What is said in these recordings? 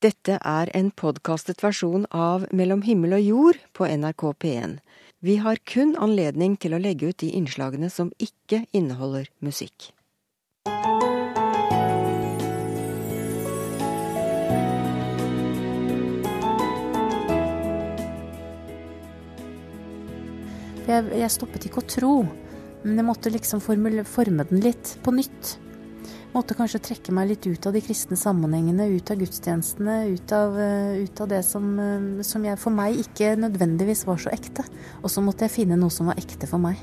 Dette er en podkastet versjon av Mellom himmel og jord på NRK P1. Vi har kun anledning til å legge ut de innslagene som ikke inneholder musikk. Jeg, jeg stoppet ikke å tro, men jeg måtte liksom forme, forme den litt på nytt. Måtte kanskje trekke meg litt ut av de kristne sammenhengene, ut av gudstjenestene, ut av, eh, ut av det som, eh, som jeg, for meg ikke nødvendigvis var så ekte. Og så måtte jeg finne noe som var ekte for meg.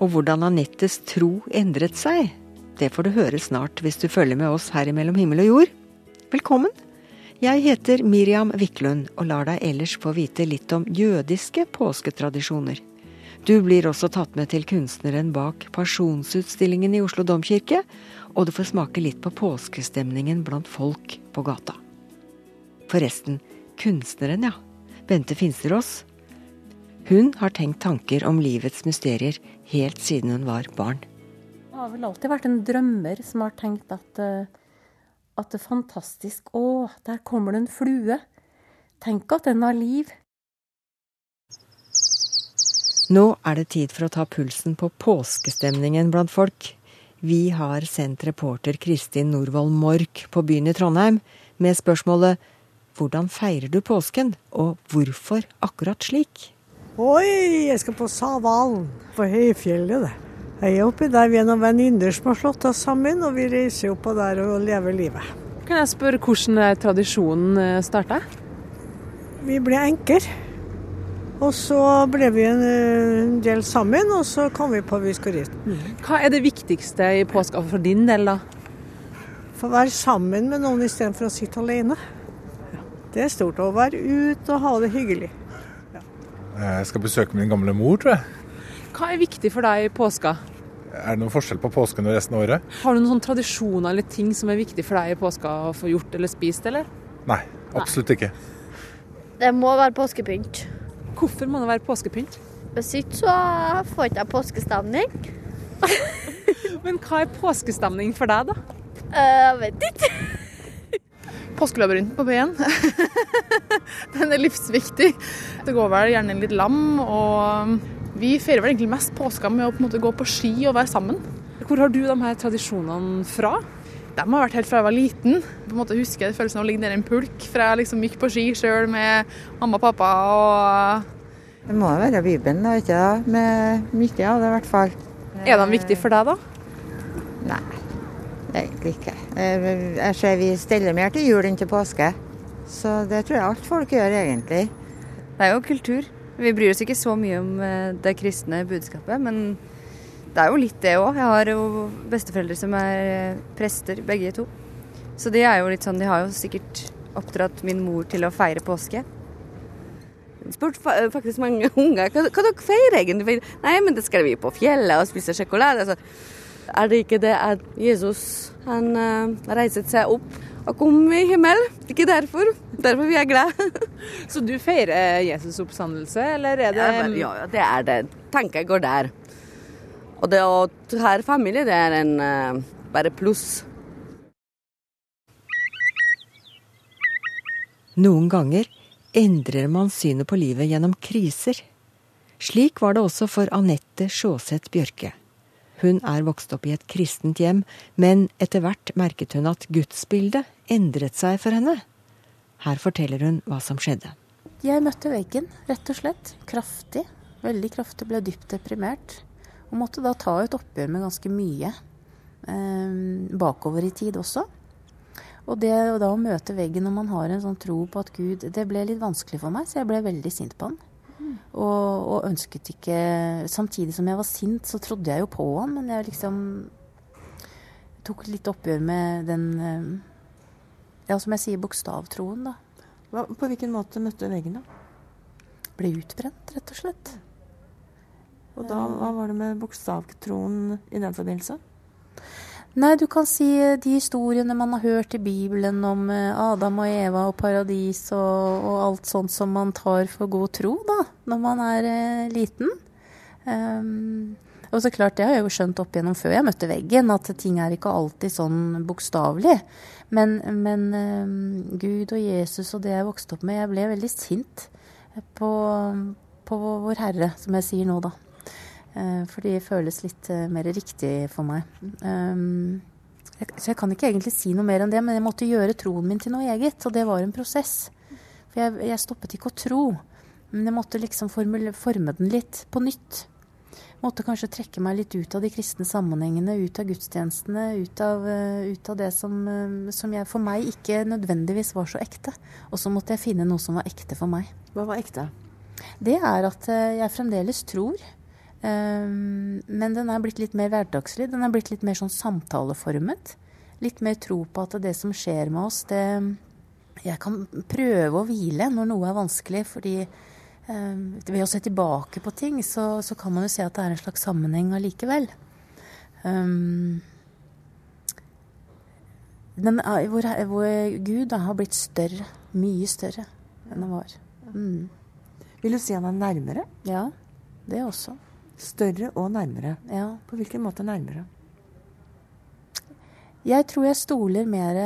Og hvordan Anettes tro endret seg, det får du høre snart hvis du følger med oss her i Mellom himmel og jord. Velkommen! Jeg heter Miriam Wiklund og lar deg ellers få vite litt om jødiske påsketradisjoner. Du blir også tatt med til kunstneren bak Pasjonsutstillingen i Oslo domkirke, og du får smake litt på påskestemningen blant folk på gata. Forresten, kunstneren, ja. Bente Finsterås. Hun har tenkt tanker om livets mysterier helt siden hun var barn. Jeg har vel alltid vært en drømmer som har tenkt at, eh, at det er fantastisk Å, der kommer det en flue. Tenk at den har liv. Nå er det tid for å ta pulsen på påskestemningen blant folk. Vi har sendt reporter Kristin Norvoll Mork på byen i Trondheim med spørsmålet Hvordan feirer du påsken, og hvorfor akkurat slik? Oi, jeg skal på Savalen, på høyfjellet. det. Jeg er oppi der vi er noen venninner som har slått oss sammen, og vi reiser oppå der og lever livet. Kan jeg spørre hvordan tradisjonen starta? Vi ble enker. Og så ble vi en eh, del sammen, og så kom vi på at vi skulle Viskoritten. Hva er det viktigste i påska for din del, da? For å være sammen med noen istedenfor å sitte alene. Det er stort å være ute og ha det hyggelig. Jeg skal besøke min gamle mor, tror jeg. Hva er viktig for deg i påska? Er det noen forskjell på påsken og resten av året? Har du noen sånne tradisjoner eller ting som er viktig for deg i påska å få gjort eller spist, eller? Nei, absolutt ikke. Det må være påskepynt. Hvorfor må det være påskepynt? Hvis ikke så får ikke jeg påskestemning. Men hva er påskestemning for deg, da? Eh, Jeg vet ikke. Påskelabyrinten på P1. Den er livsviktig. Det går vel gjerne litt lam, og vi feirer vel egentlig mest påska med å på en måte gå på ski og være sammen. Hvor har du de her tradisjonene fra? De har vært helt fra jeg var liten. På en måte husker jeg følelsen av å ligge nede i en pulk fra jeg liksom gikk på ski sjøl med mamma og pappa. og Det må jo være Bibelen, da, ikke det? Med mye av det, i hvert fall. Er de viktig for deg, da? Nei, egentlig ikke. Eh, Jeg ser vi steller mer til jul enn til påske. Så det tror jeg alt folk gjør, egentlig. Det er jo kultur. Vi bryr oss ikke så mye om eh, det kristne budskapet, men det er jo litt det òg. Jeg har jo besteforeldre som er eh, prester, begge to. Så de er jo litt sånn, de har jo sikkert oppdratt min mor til å feire påske. Jeg spurte faktisk mange unger hva, hva dere feirer egentlig. Nei, men det skal vi på fjellet og spise sjokolade. Altså, er det ikke det at Jesus han uh, reiset seg opp og kom i himmel? Ikke derfor. Derfor vi er glade. Så du feirer Jesus' oppstandelse, eller er det Ja, men, ja, det er det. Tanken går der. Og det å ha familie, det er en eh, bare pluss. Noen ganger endrer man synet på livet gjennom kriser. Slik var det også for Anette Sjåseth Bjørke. Hun er vokst opp i et kristent hjem, men etter hvert merket hun at gudsbildet endret seg for henne. Her forteller hun hva som skjedde. Jeg møtte veggen, rett og slett. Kraftig. Veldig kraftig. Ble dypt deprimert. Og måtte da ta et oppgjør med ganske mye. Eh, bakover i tid også. Og det og da å møte veggen når man har en sånn tro på at Gud Det ble litt vanskelig for meg, så jeg ble veldig sint på han. Og, og ønsket ikke Samtidig som jeg var sint, så trodde jeg jo på han, men jeg liksom tok litt oppgjør med den eh, Ja, som jeg sier, bokstavtroen, da. Hva, på hvilken måte møtte veggen, da? Ble utbrent, rett og slett. Og da, hva var det med bokstavtroen i den forbindelse? Nei, du kan si eh, de historiene man har hørt i Bibelen om eh, Adam og Eva og paradis og, og alt sånt som man tar for god tro, da, når man er eh, liten. Um, og så klart, det har jeg jo skjønt opp igjennom før jeg møtte veggen, at ting er ikke alltid sånn bokstavelig. Men, men um, Gud og Jesus og det jeg vokste opp med Jeg ble veldig sint på, på Vår Herre, som jeg sier nå, da. Eh, for de føles litt eh, mer riktig for meg. Um, så jeg kan ikke egentlig si noe mer enn det, men jeg måtte gjøre troen min til noe eget. Og det var en prosess. For jeg, jeg stoppet ikke å tro, men jeg måtte liksom formule, forme den litt på nytt. Måtte kanskje trekke meg litt ut av de kristne sammenhengene, ut av gudstjenestene, ut av, uh, ut av det som, som jeg, for meg ikke nødvendigvis var så ekte. Og så måtte jeg finne noe som var ekte for meg. Hva var ekte? Det er at jeg fremdeles tror. Um, men den er blitt litt mer hverdagslig. Den er blitt litt mer sånn samtaleformet. Litt mer tro på at det som skjer med oss, det Jeg kan prøve å hvile når noe er vanskelig, fordi um, ved å se tilbake på ting, så, så, kan man jo se at det er en slags sammenheng allikevel. Um, den, hvor, hvor Gud da, har blitt større. Mye større enn han var. Mm. Vil du si han er nærmere? Ja, det også. Større og nærmere. Ja. På hvilken måte nærmere? Jeg tror jeg stoler mer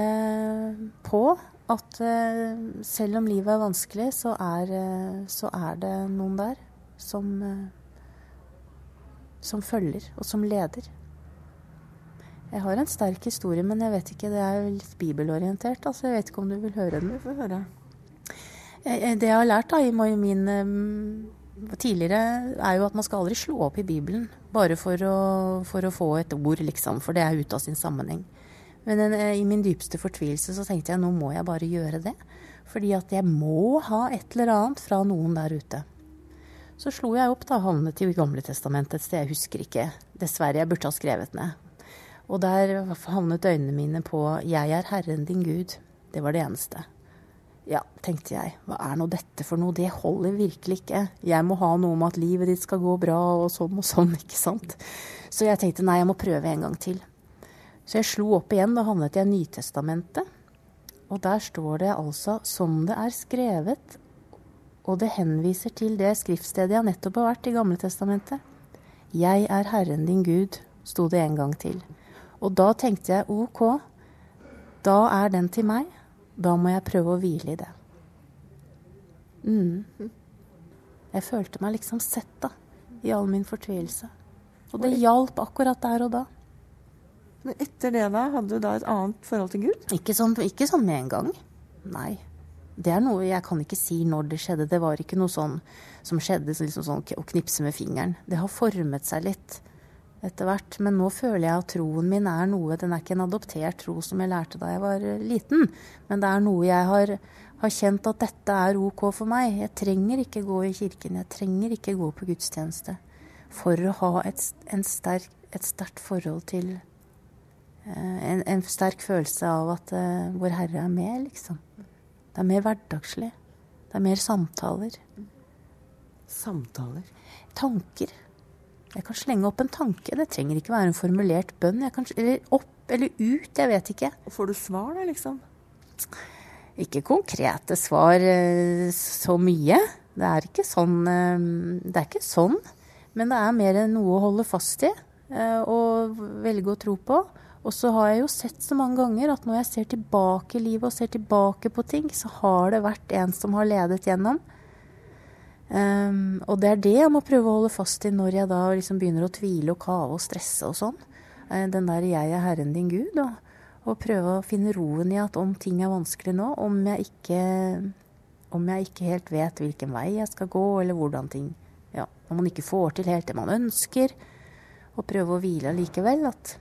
på at uh, selv om livet er vanskelig, så er, uh, så er det noen der som, uh, som følger, og som leder. Jeg har en sterk historie, men jeg vet ikke, det er litt bibelorientert. altså Jeg vet ikke om du vil høre den? Du får høre. Det jeg har lært da, i min tidligere, er jo at man skal aldri slå opp i Bibelen bare for å, for å få et ord, liksom. For det er ute av sin sammenheng. Men en, i min dypeste fortvilelse så tenkte jeg nå må jeg bare gjøre det. Fordi at jeg må ha et eller annet fra noen der ute. Så slo jeg opp, da, havnet i Gamle testamentet et sted, jeg husker ikke. Dessverre, jeg burde ha skrevet ned. Og der havnet øynene mine på 'Jeg er Herren din Gud'. Det var det eneste. Ja, tenkte jeg, hva er nå dette for noe, det holder virkelig ikke. Jeg må ha noe om at livet ditt skal gå bra og sånn og sånn, ikke sant. Så jeg tenkte nei, jeg må prøve en gang til. Så jeg slo opp igjen, da havnet jeg i Nytestamentet. Og der står det altså 'som det er skrevet', og det henviser til det skriftstedet jeg nettopp har vært i Gamle Testamentet. 'Jeg er Herren din Gud', sto det en gang til. Og da tenkte jeg OK, da er den til meg. Da må jeg prøve å hvile i det. Mm. Jeg følte meg liksom sett, da, i all min fortvilelse. Og det hjalp akkurat der og da. Men etter det, da? Hadde du da et annet forhold til Gud? Ikke sånn, ikke sånn med en gang. Nei. Det er noe jeg kan ikke si når det skjedde. Det var ikke noe sånn som skjedde liksom sånn å knipse med fingeren. Det har formet seg litt etter hvert. Men nå føler jeg at troen min er noe Den er ikke en adoptert tro som jeg lærte da jeg var liten. Men det er noe jeg har, har kjent at dette er OK for meg. Jeg trenger ikke gå i kirken. Jeg trenger ikke gå på gudstjeneste for å ha et, sterk, et sterkt forhold til en, en, sterk følelse av at uh, Vår Herre er med, liksom. Det er mer hverdagslig. Det er mer samtaler. Samtaler? Tanker. Jeg kan slenge opp en tanke. Det trenger ikke være en formulert bønn. Kan, eller opp eller ut, jeg vet ikke. Får du svar, da, liksom? Ikke konkrete svar så mye. Det er ikke sånn. Det er ikke sånn. Men det er mer noe å holde fast i og velge å tro på. Og så har jeg jo sett så mange ganger at når jeg ser tilbake i livet og ser tilbake på ting, så har det vært en som har ledet gjennom. Um, og det er det jeg må prøve å holde fast i når jeg da liksom begynner å tvile og kave og stresse og sånn. Uh, den der 'jeg er Herren din Gud', og, og, prøve å finne roen i at om ting er vanskelig nå, om jeg ikke, om jeg ikke helt vet hvilken vei jeg skal gå, eller hvordan ting Ja, om man ikke får til helt det man ønsker, og prøve å hvile allikevel. At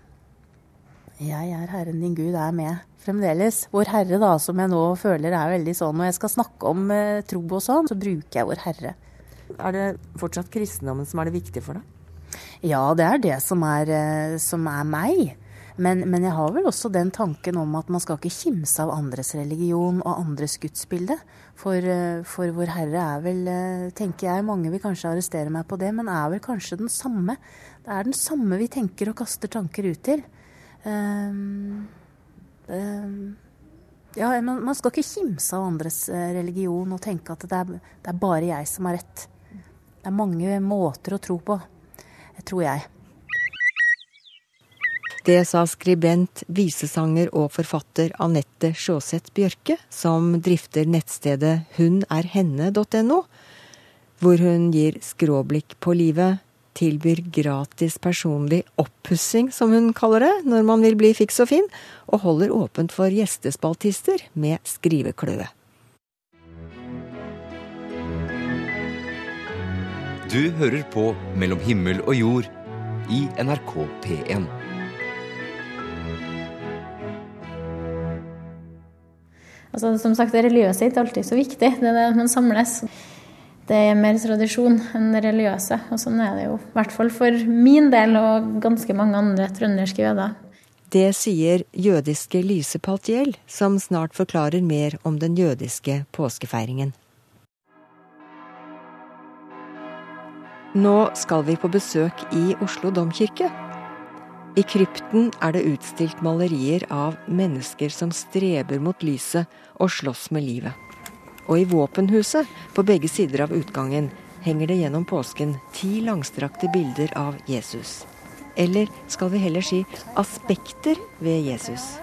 jeg er Herren din Gud er med fremdeles. Vår Herre, da, som jeg nå føler er veldig sånn Når jeg skal snakke om eh, tro og sånn, så bruker jeg Vår Herre. Er det fortsatt kristendommen som er det viktige for deg? Ja, det er det som er, eh, som er meg. Men, men, jeg har vel også den tanken om at man skal ikke kimse av andres religion og andres gudsbilde. For, eh, for Vår Herre er vel, eh, tenker jeg, mange vil kanskje arrestere meg på det, men er vel kanskje den samme. Det er den samme vi tenker og kaster tanker ut til. Um, um, ja, man, skal ikke kimse av andres uh, religion og tenke at det er, det er, bare jeg som har rett. Det er mange måter å tro på, tror jeg. Det sa skribent, visesanger og forfatter Anette Sjåseth Bjørke, som drifter nettstedet hunerhenne.no, hvor hun gir skråblikk på livet, tilbyr gratis personlig oppussing, som hun kaller det, når man vil bli fiks og fin, og holder åpent for gjestespaltister med skrivekløe. Du hører på Mellom himmel og jord i NRK P1. Altså, som sagt, Det religiøse er ikke alltid så viktig. Det er det man samles. Det er mer tradisjon enn religiøse. Og sånn er det jo, i hvert fall for min del og ganske mange andre trønderske jøder. Det sier jødiske Lise Paltiel, som snart forklarer mer om den jødiske påskefeiringen. Nå skal vi på besøk i Oslo domkirke. I krypten er det utstilt malerier av mennesker som streber mot lyset og slåss med livet. Og i våpenhuset, på begge sider av utgangen, henger det gjennom påsken ti langstrakte bilder av Jesus. Eller skal vi heller si aspekter ved Jesus.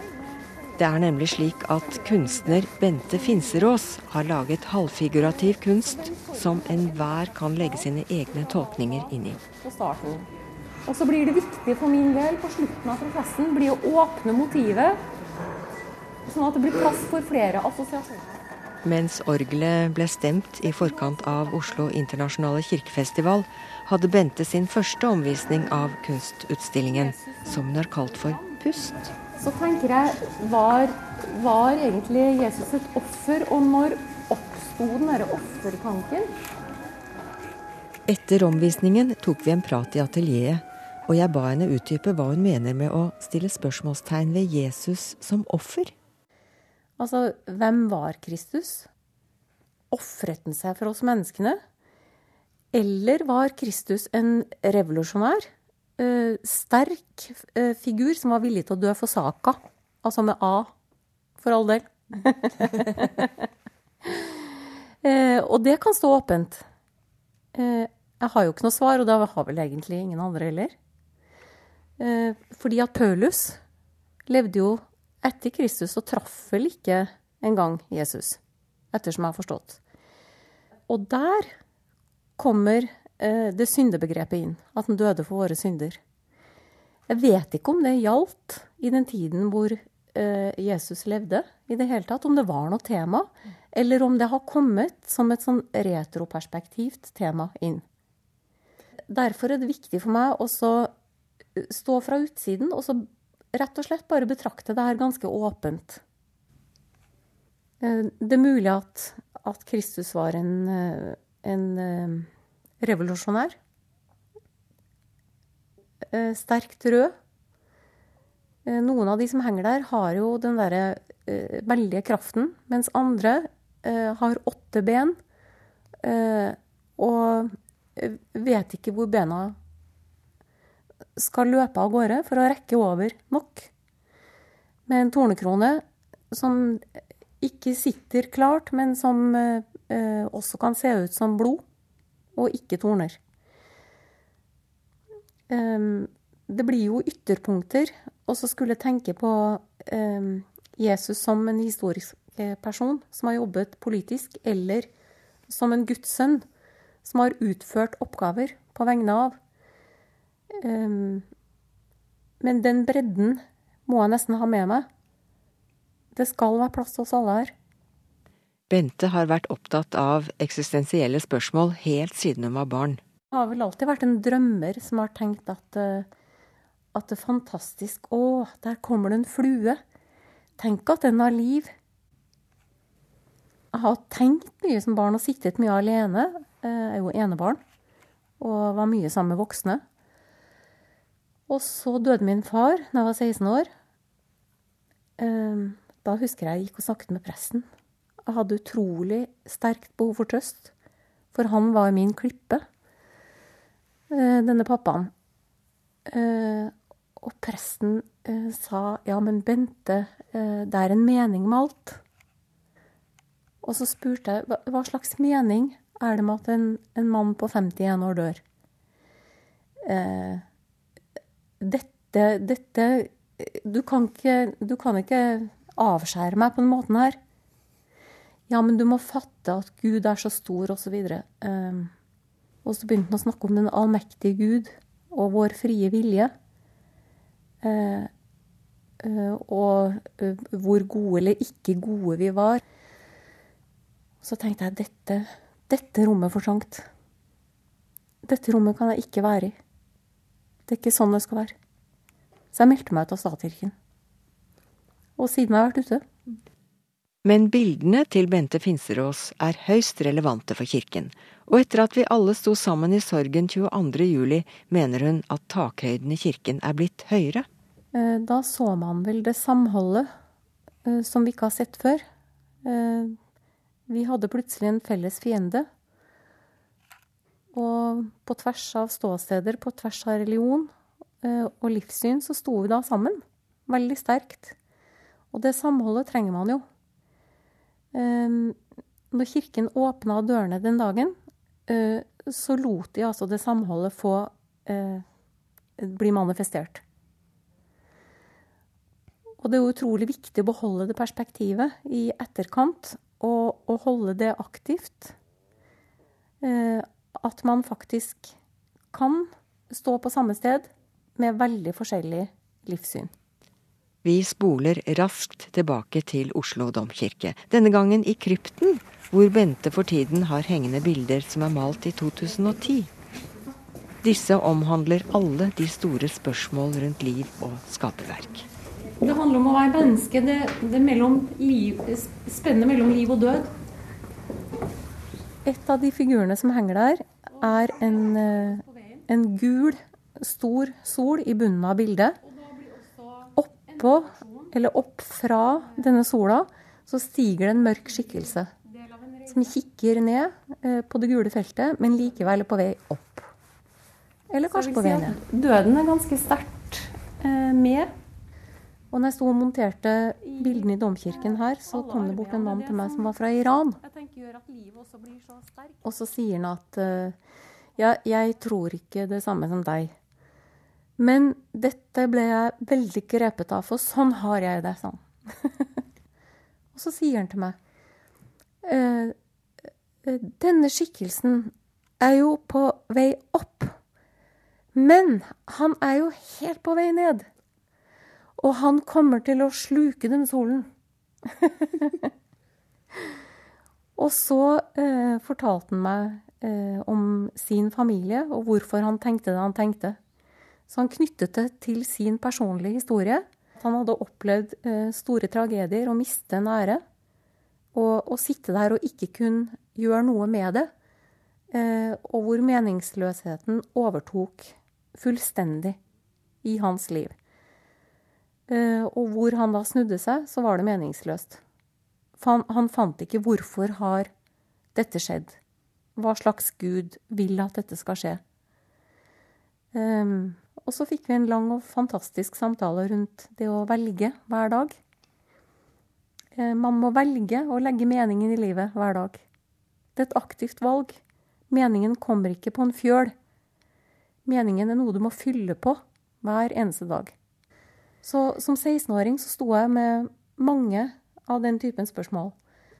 Det er nemlig slik at kunstner Bente Finserås har laget halvfigurativ kunst som enhver kan legge sine egne tolkninger inn i. Og så blir det viktig for min del på slutten av prosessen blir å åpne motivet, sånn at det blir plass for flere assosiasjoner. Mens orgelet ble stemt i forkant av Oslo internasjonale kirkefestival, hadde Bente sin første omvisning av kunstutstillingen, som hun har kalt for Pust. Så tenker jeg, var, var egentlig Jesus et offer, og når oppsto den derre offertanken? Etter omvisningen tok vi en prat i atelieret og jeg ba henne utdype hva hun mener med å stille spørsmålstegn ved Jesus som offer. Altså, hvem var Kristus? Ofret han seg for oss menneskene? Eller var Kristus en revolusjonær, uh, sterk uh, figur som var villig til å dø for saka? Altså med A, for all del. uh, og det kan stå åpent. jeg har jo ikke noe svar, og det har vel egentlig ingen andre heller. Eh, fordi at Paulus levde jo etter Kristus så traff vel ikke engang Jesus, ettersom jeg har forstått. Og der kommer eh, det syndebegrepet inn, at han døde for våre synder. Jeg vet ikke om det gjaldt i den tiden hvor eh, Jesus levde, i det hele tatt. Om det var noe tema, eller om det har kommet som et sånn retroperspektivt tema inn. Derfor er det viktig for meg å stå fra utsiden og så rett og slett bare betrakte det her ganske åpent. Eh, det er mulig at, at Kristus var en, eh, en eh, revolusjonær. Sterkt rød. Noen av de som henger der, har jo den derre veldige kraften, mens andre har åtte ben og vet ikke hvor bena skal løpe av gårde for å rekke over nok. Med en tornekrone som ikke sitter klart, men som eh, også kan se ut som blod, og ikke torner. Um, det blir jo ytterpunkter, og så skulle jeg tenke på um, Jesus som en historisk person som har jobbet politisk, eller som en gudssønn som har utført oppgaver på vegne av. Um, men den bredden må jeg nesten ha med meg. Det skal være plass til oss alle her. Bente har vært opptatt av eksistensielle spørsmål helt siden hun var barn. Jeg har vel alltid vært en drømmer som har tenkt at, eh, at det er fantastisk Å, der kommer det en flue. Tenk at den har liv. Jeg har tenkt mye som barn og sittet mye alene. Eh, jeg er jo enebarn og var mye sammen med voksne. Og så døde min far da jeg var 16 år. Ehm, da husker jeg jeg gikk og snakket med presten. Jeg hadde utrolig sterkt behov for trøst, for han var min klippe, eh, denne pappaen. Eh, og presten eh, sa ja, men Bente, det er en mening med alt. Og så spurte jeg hva slags mening er det med at en, en mann på 51 år dør? Eh, dette, dette du kan, ikke, du kan ikke avskjære meg på den måten her. Ja, men du må fatte at Gud er så stor, osv. Um, og så begynte han å snakke om den allmektige Gud og vår frie vilje. Uh, uh, og uh, hvor gode eller ikke gode vi var. Så tenkte jeg dette, dette rommet for trangt. Dette rommet kan jeg ikke være i. Det er ikke sånn det skal være. Så jeg meldte meg ut av statskirken. Og siden har jeg vært ute. Men bildene til Bente Finserås er høyst relevante for kirken, og etter at vi alle sto sammen i sorgen 22. juli, mener hun at takhøyden i kirken er blitt høyere. Eh, da så man vel det samholdet eh, som vi ikke har sett før. Eh, vi hadde plutselig en felles fiende. Og på tvers av ståsteder, på tvers av religion og livssyn, så sto vi da sammen. Veldig sterkt. Og det samholdet trenger man jo. Um, når kirken åpna dørene den dagen, uh, så lot de altså det samholdet få uh, bli manifestert. Og det er utrolig viktig å beholde det perspektivet i etterkant, og, og holde det aktivt. At man faktisk kan stå på samme sted med veldig forskjellig livssyn. Vi spoler raskt tilbake til Oslo domkirke, denne gangen i krypten, hvor Bente for tiden har hengende bilder som er malt i 2010. Disse omhandler alle de store spørsmål rundt liv og skaperverk. Det handler om å være menneske. Det, det mellom liv, spennet mellom liv og død. Et av de figurene som henger der, er en, eh, en gul, stor sol i bunnen av bildet oppå, eller opp fra denne sola, så stiger det en mørk skikkelse. Som kikker ned eh, på det gule feltet, men likevel er på vei opp. Eller kanskje på vei ned. Døden er ganske sterkt eh, med. Og når jeg sto og monterte bildene i domkirken her, så kom det bort en mann til meg som var fra Iran. Og så sier han at uh, ja, jeg tror ikke det samme som deg. Men dette ble jeg veldig grepet av, for sånn har jeg det. sånn. og så sier han til meg «Eh, eh, Denne skikkelsen er jo på vei opp. Men han er jo helt på vei ned. Og han kommer til å sluke den solen. og så eh, fortalte han meg eh, om sin familie, og hvorfor han tenkte det han tenkte. Så han knyttet det til sin personlige historie. Han hadde opplevd eh, store tragedier og miste nære. Og, å sitte der og ikke kunne gjøre noe med det. Eh, og hvor meningsløsheten overtok fullstendig i hans liv. Eh, og hvor han da snudde seg, så var det meningsløst. Han, fant ikke hvorfor har dette skjedd. Hva slags gud vil at dette skal skje? Um, og så fikk vi en lang og fantastisk samtale rundt det å velge hver dag. Eh, man må velge å legge meningen i livet hver dag. Det er et aktivt valg. Meningen kommer ikke på en fjøl. Meningen er noe du må fylle på hver eneste dag. Så som 16-åring så sto jeg med mange av den typen spørsmål.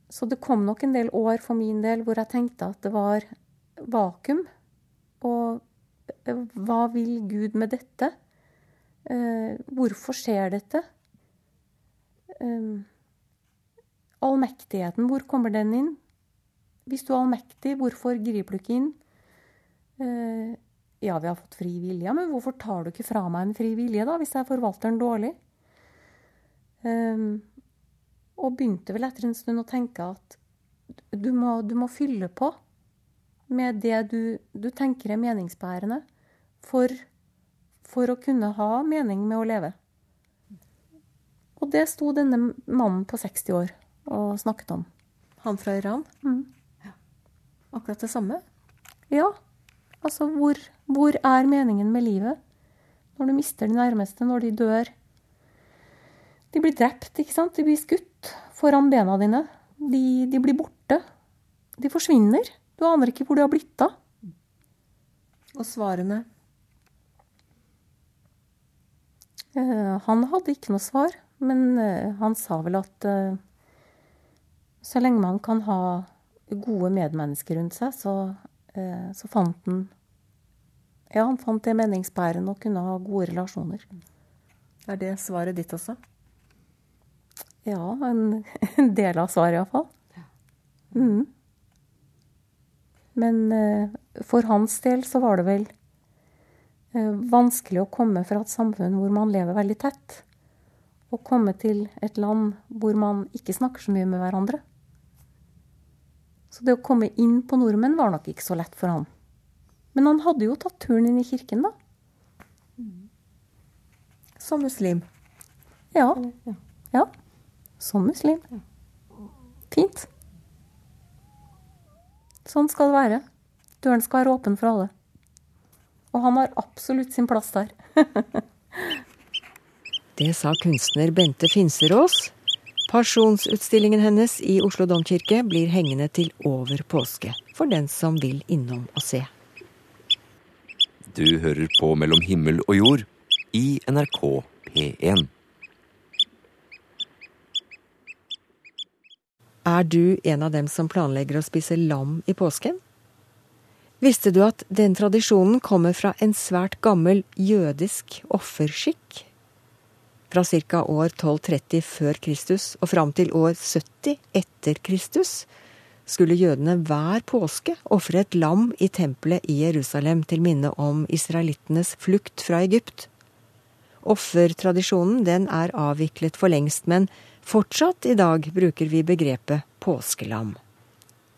Så det kom nok en del år for min del hvor jeg tenkte at det var vakuum. Og hva vil Gud med dette? Eh, hvorfor skjer dette? Eh, allmektigheten, hvor kommer den inn? Hvis du er allmektig, hvorfor griper du ikke inn? Eh, ja, vi har fått fri vilje, men hvorfor tar du ikke fra meg en fri vilje, da, hvis jeg forvalter den dårlig? og begynte vel etter en stund å tenke at du må, du må fylle på med det du, du tenker er meningsbærende, for, for, å kunne ha mening med å leve. Og det sto denne mannen på 60 år og snakket om. Han fra Iran? Mm. Ja. Akkurat det samme? Ja. Altså, hvor, hvor er meningen med livet? Når du mister de nærmeste, når de dør. De blir drept, ikke sant? De blir skutt foran bena dine. De, de blir borte. De forsvinner. Du aner ikke hvor de har blitt av. Og svarene? Eh, han hadde ikke noe svar, men eh, han sa vel at eh, så lenge man kan ha gode medmennesker rundt seg, så, så fant han Ja, han fant det meningsbærende og kunne ha gode relasjoner. Er det svaret ditt også? Ja, en, en del av svaret iallfall. Mm. Men eh, for hans del så var det vel eh, vanskelig å komme fra et samfunn hvor man lever veldig tett, og komme til et land hvor man ikke snakker så mye med hverandre. Så det å komme inn på nordmenn var nok ikke så lett for han. Men han hadde jo tatt turen inn i kirken, da. Som muslim? Ja. Ja. Som muslim. Fint. Sånn skal det være. Døren skal være åpen for alle. Og han har absolutt sin plass der. Det sa kunstner Bente Finserås. Pasjonsutstillingen hennes i Oslo domkirke blir hengende til over påske, for den som vil innom og se. Du hører på Mellom himmel og jord i NRK P1. Er du en av dem som planlegger å spise lam i påsken? Visste du at den tradisjonen kommer fra en svært gammel jødisk offerskikk? Fra ca. år 1230 før Kristus og fram til år 70 etter Kristus skulle jødene hver påske ofre et lam i tempelet i Jerusalem til minne om israelittenes flukt fra Egypt. Offertradisjonen den er avviklet for lengst, men fortsatt i dag bruker vi begrepet påskelam.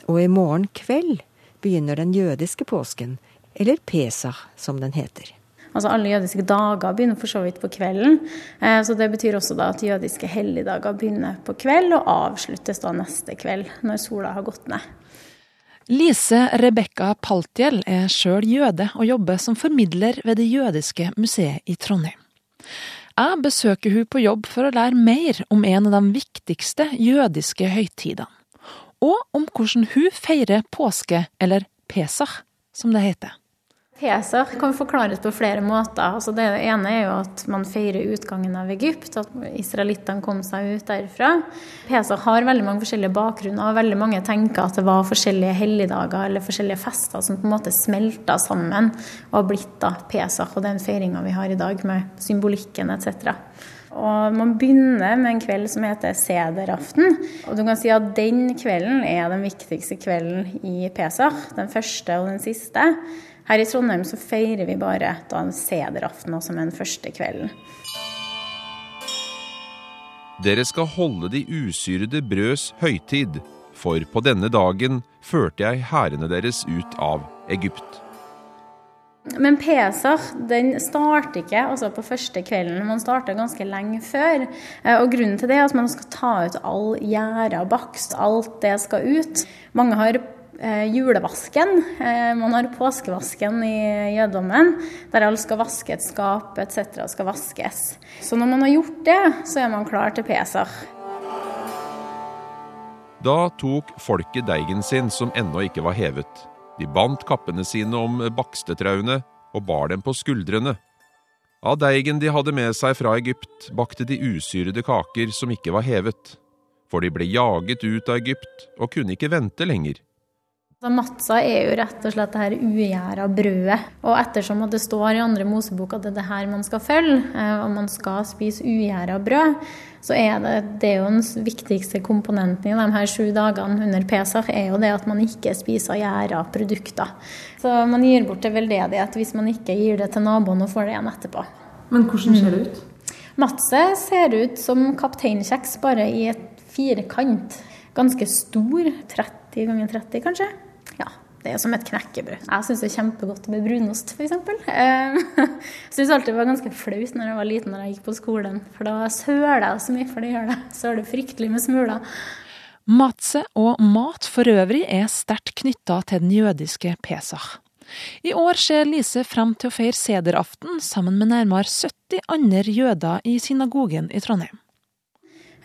Og i morgen kveld begynner den jødiske påsken, eller Pesach som den heter. Altså Alle jødiske dager begynner for så vidt på kvelden. Eh, så Det betyr også da at jødiske helligdager begynner på kveld og avsluttes da neste kveld, når sola har gått ned. Lise Rebekka Paltjell er sjøl jøde og jobber som formidler ved Det jødiske museet i Trondheim. Jeg besøker hun på jobb for å lære mer om en av de viktigste jødiske høytidene, og om hvordan hun feirer påske, eller Pesach, som det heter. Pesach kan forklares på flere måter. Altså det ene er jo at man feirer utgangen av Egypt, at israelittene kom seg ut derfra. Pesach har veldig mange forskjellige bakgrunner, og veldig mange tenker at det var forskjellige helligdager eller forskjellige fester som på en måte smelta sammen og har blitt da Pesach og den feiringa vi har i dag, med symbolikken etc. Og Man begynner med en kveld som heter sederaften. Og du kan si at Den kvelden er den viktigste kvelden i Pesach. Den første og den siste. Her i Trondheim så feirer vi bare da sederaften, som den første kvelden. Dere skal holde de usyrede brøds høytid, for på denne dagen førte jeg hærene deres ut av Egypt. Men Pesach den starter ikke altså på første kvelden, man starter ganske lenge før. Eh, og Grunnen til det er at man skal ta ut all gjæra bakst. Alt det skal ut. Mange har julevasken. Eh, man har påskevasken i jødedommen, der alt skal vaske et skap etc. skal vaskes. Så når man har gjort det, så er man klar til Pesach. Da tok folket deigen sin som ennå ikke var hevet. De bandt kappene sine om bakstetrauene og bar dem på skuldrene. Av deigen de hadde med seg fra Egypt, bakte de usyrede kaker som ikke var hevet. For de ble jaget ut av Egypt og kunne ikke vente lenger. Så Matza er jo rett og slett det her ugjæra brødet. Og ettersom at det står i andre Mosebok at det er det her man skal følge, eh, og man skal spise ugjæra brød, så er det, det er jo den viktigste komponenten i de her sju dagene under Pesach, er jo det at man ikke spiser gjæra produkter. Så man gir bort til veldedighet hvis man ikke gir det til naboen og får det igjen etterpå. Men hvordan ser det ut? Matse ser ut som kapteinkjeks, bare i et firkant. Ganske stor. 30 ganger 30, kanskje. Det er som et knekkebrød. Jeg syns det er kjempegodt med brunost, f.eks. Jeg syns alltid det var ganske flaut når jeg var liten når jeg gikk på skolen, for da søler jeg så mye, for det gjør det. Søler fryktelig med smuler. Matse og mat for øvrig er sterkt knytta til den jødiske Pesach. I år ser Lise frem til å feire sederaften sammen med nærmere 70 andre jøder i synagogen i Trondheim.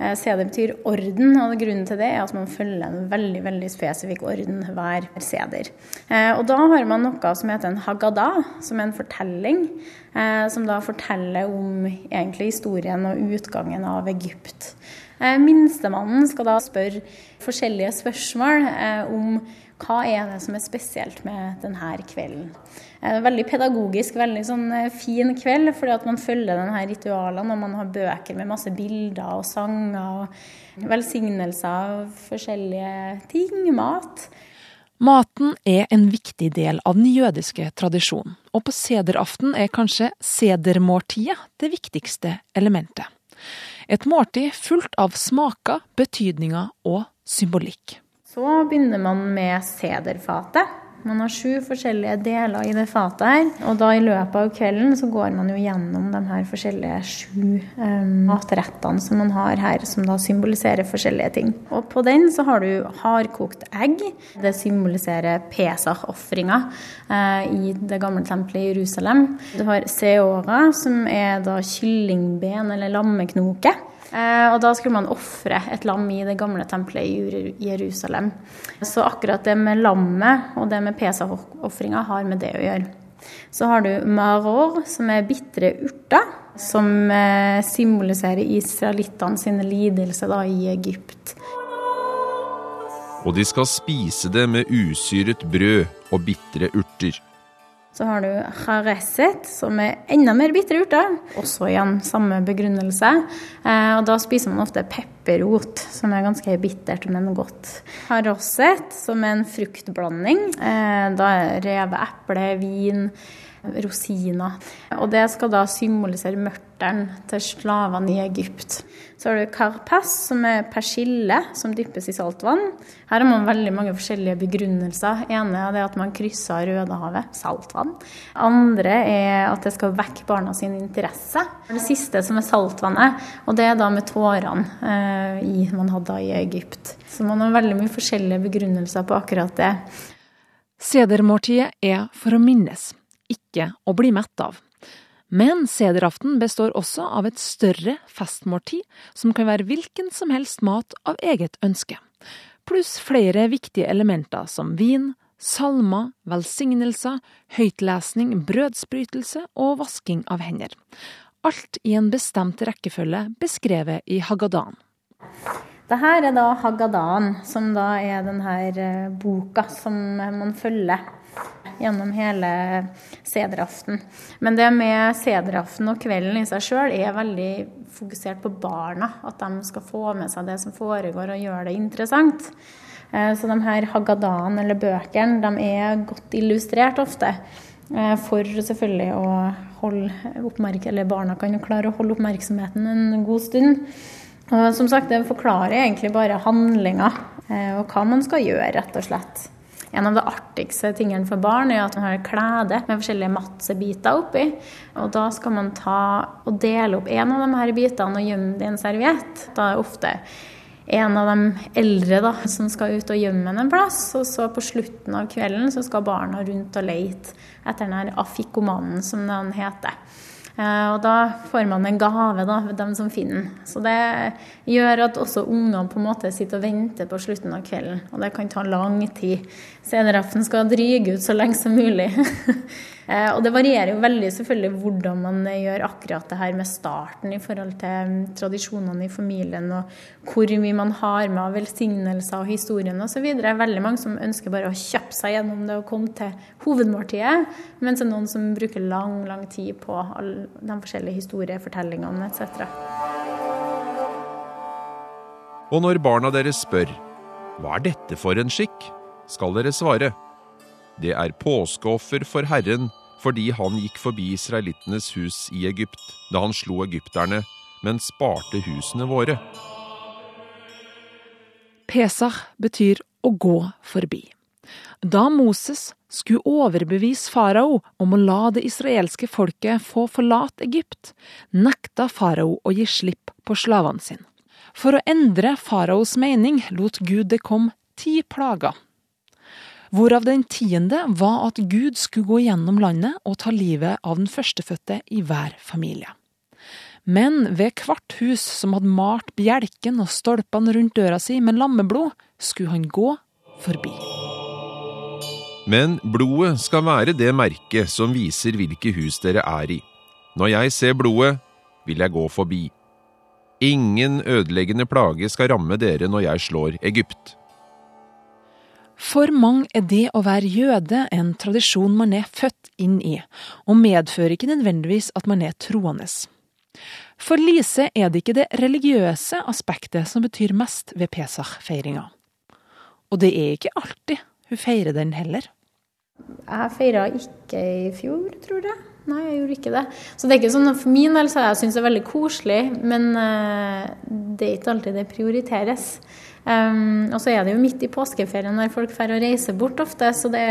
Eh, Seder betyr orden, og grunnen til det er at man følger en veldig veldig spesifikk orden hver seder. Eh, Og da har man noe som heter en haggadah, som er en fortelling, eh, som da forteller om egentlig historien og utgangen av Egypt. Eh, Minstemannen skal da spørre forskjellige spørsmål eh, om hva er det som er spesielt med denne kvelden. Eh, Veldig pedagogisk, veldig sånn eh, fin kveld, fordi at man følger denne ritualene, og man har bøker med masse bilder og sanger og velsignelser av forskjellige ting, mat. Maten er en viktig del av den jødiske tradisjonen, og på sederaften er kanskje sedermåltidet det viktigste elementet. Et måltid fullt av smaker, betydninger og symbolikk. Så begynner man med sederfatet. Man har sju forskjellige deler i det fatet her. Og da i løpet av kvelden så går man jo gjennom de her forskjellige sju um, matrettene som man har her, som da symboliserer forskjellige ting. Og på den så har du hardkokt egg. Det symboliserer Pesach-ofringa eh, i det gamle tempelet i Jerusalem. Du har seora, som er da kyllingben eller lammeknoke. Eh, Og da skulle man ofre et lam i det gamle tempelet i Jerusalem. Så akkurat det med lammet og det med pesa-ofringa har med det å gjøre. Så har du maror, som er bitre urter, som eh, symboliserer israelittene sine lidelser da i Egypt. Og de skal spise det med usyret brød og bitre urter. Så har du hareset, som er enda mer bitre urter. Også igjen samme begrunnelse. Eh, og da spiser man ofte pepperrot, som er ganske bittert, men godt. Harosset, som er en fruktblanding. Eh, da er reve, eple, vin, rosiner. Og det skal da symbolisere mørteren til slavene i Egypt. Så har du karpas, som er persille som dyppes i saltvann. Her har man veldig mange forskjellige begrunnelser. ene er at man krysser Rødehavet, saltvann. Andre er at det skal vekke barna sin interesse. Det siste som er saltvannet, og det er da med tårene eh, man hadde i Egypt. Så man har veldig mye forskjellige begrunnelser på akkurat det. Sedermåltidet er for å minnes, ikke å bli mett av. Men sederaften består også av et større festmåltid, som kan være hvilken som helst mat av eget ønske. Pluss flere viktige elementer som vin, salmer, velsignelser, høytlesning, brødsbrytelse og vasking av hender. Alt i en bestemt rekkefølge beskrevet i Haggadan. Dette er da Haggadan, som da er denne eh, boka som man følger gjennom hele sederaften. Men det med sederaften og kvelden i seg sjøl er veldig fokusert på barna. At de skal få med seg det som foregår og gjøre det interessant. Eh, Så de her Haggadaen, eller bøkene, de er godt illustrert ofte. eh, For selvfølgelig å holde oppmerk eller barna kan jo klare å holde oppmerksomheten en god stund. Og som sagt, det forklarer egentlig bare handlinga eh, og hva man skal gjøre, rett og slett. En av de artigste tingene for barn er at man har et klede med forskjellige matsebiter oppi. Og da skal man ta og dele opp en av de her bitene og gjemme det i en serviett. Da er det ofte en av de eldre da, som skal ut og gjemme en plass. Og så på slutten av kvelden så skal barna rundt og lete etter den her afikomanen, som den heter. Eh, Og da får man en gave, da, dem som finner den. Så det gjør at også ungene på en måte sitter og venter på slutten av kvelden. Og det kan ta lang tid. Sederaften skal dryge ut så lenge som mulig. Eh, Og det varierer jo veldig selvfølgelig hvordan man gjør akkurat det her med starten i forhold til mm, tradisjonene i familien, og hvor mye man har med av velsignelser og historien osv. Det er veldig mange som ønsker bare å kjappe seg gjennom det og komme til hovedmåltidet, mens det er noen som bruker lang, lang tid på alle de forskjellige historiefortellingene etc. Og når barna deres spør hva er dette for en skikk, skal dere svare det er påskeoffer for Herren fordi han gikk forbi israelittenes hus i Egypt da han slo egypterne, men sparte husene våre. Pesach betyr å gå forbi. Da Moses skulle overbevise farao om å la det israelske folket få forlate Egypt, nekta farao å gi slipp på slavene sine. For å endre faraos mening lot Gud det komme ti plager. Hvorav den tiende var at Gud skulle gå gjennom landet og ta livet av den førstefødte i hver familie. Men ved hvert hus som hadde malt bjelken og stolpene rundt døra si med lammeblod, skulle han gå forbi. Men blodet skal være det merket som viser hvilke hus dere er i. Når jeg ser blodet, vil jeg gå forbi. Ingen ødeleggende plage skal ramme dere når jeg slår Egypt. For mange er det å være jøde en tradisjon man er født inn i, og medfører ikke nødvendigvis at man er troende. For Lise er det ikke det religiøse aspektet som betyr mest ved Pesach-feiringa. Og det er ikke alltid hun feirer den heller. Jeg feira ikke i fjor, tror jeg. Nei, jeg gjorde ikke det. Så det er ikke sånn for min del så jeg syns det er veldig koselig, men uh, det er ikke alltid det prioriteres. Um, og så er det jo midt i påskeferien når folk drar og reiser bort ofte, så det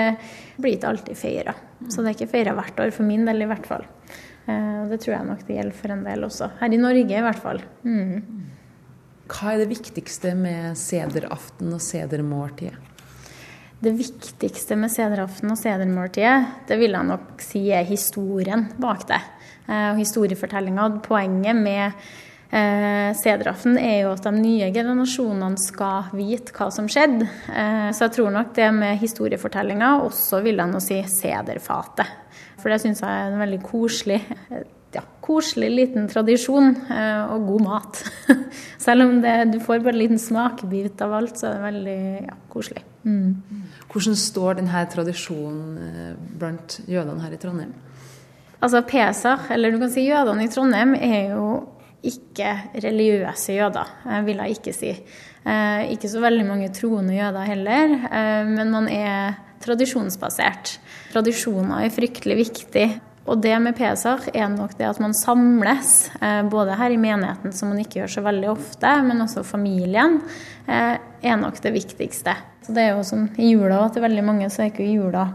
blir ikke alltid feira. Så det er ikke feira hvert år, for min del i hvert fall. Uh, det tror jeg nok det gjelder for en del også. Her i Norge i hvert fall. Mm. Hva er det viktigste med sederaften og sedermåltidet? Det viktigste med sederaften og sedermåltidet, det vil jeg nok si er historien bak det. Eh, og historiefortellinga. Poenget med eh, sederaften er jo at de nye generasjonene skal vite hva som skjedde. Eh, så jeg tror nok det med historiefortellinga også vil jeg nå si sederfatet. For det syns jeg er en veldig koselig ja, koselig liten tradisjon eh, og god mat. Selv om det, du får bare en liten smakebit av alt, så er det veldig ja, koselig. Mm. Hvordan står denne tradisjonen eh, blant jødene her i Trondheim? Altså Pesach, eller du kan si jødene i Trondheim, er jo ikke religiøse jøder, eh, vil jeg ikke si. Ikke så veldig mange troende jøder heller, men man er tradisjonsbasert. Tradisjoner er fryktelig viktig. Og det med Pesach er nok det at man samles, eh, både her i menigheten, som man ikke gjør så veldig ofte, men også familien, eh, er nok det viktigste. Så det er jo sånn i jula til veldig mange så er ikke jula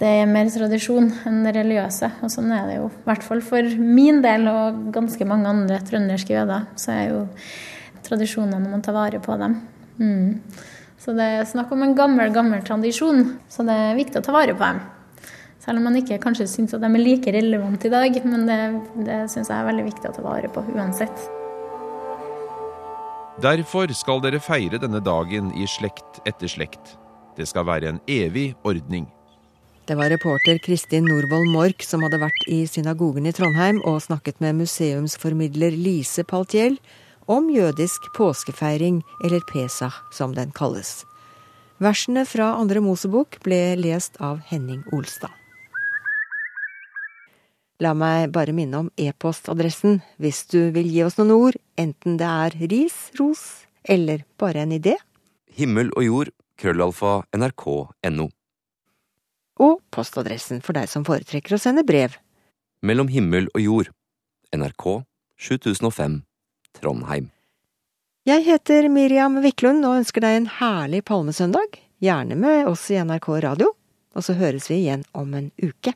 det er mer tradisjon enn det religiøse. Og sånn er det jo i hvert fall for min del og ganske mange andre trønderske jøder. Så er jo tradisjonene man tar vare på dem. Mm. Så det er snakk om en gammel, gammel tradisjon. Så det er viktig å ta vare på dem. Selv om man ikke kanskje syns at de er like relevante i dag, men det, det syns jeg er veldig viktig å ta vare på uansett. Derfor skal dere feire denne dagen i slekt etter slekt. Det skal være en evig ordning. Det var reporter Kristin Norvoll Mork som hadde vært i synagogen i Trondheim og snakket med museumsformidler Lise Paltiel om jødisk påskefeiring, eller Pesach som den kalles. Versene fra andre Mosebok ble lest av Henning Olstad. La meg bare minne om e-postadressen hvis du vil gi oss noen ord, enten det er ris, ros eller bare en idé. Himmel og jord, krøllalfa, nrk.no. Og postadressen for deg som foretrekker å sende brev. Mellom himmel og jord, NRK 7005, Trondheim. Jeg heter Miriam Wiklund og ønsker deg en herlig palmesøndag, gjerne med oss i NRK Radio, og så høres vi igjen om en uke.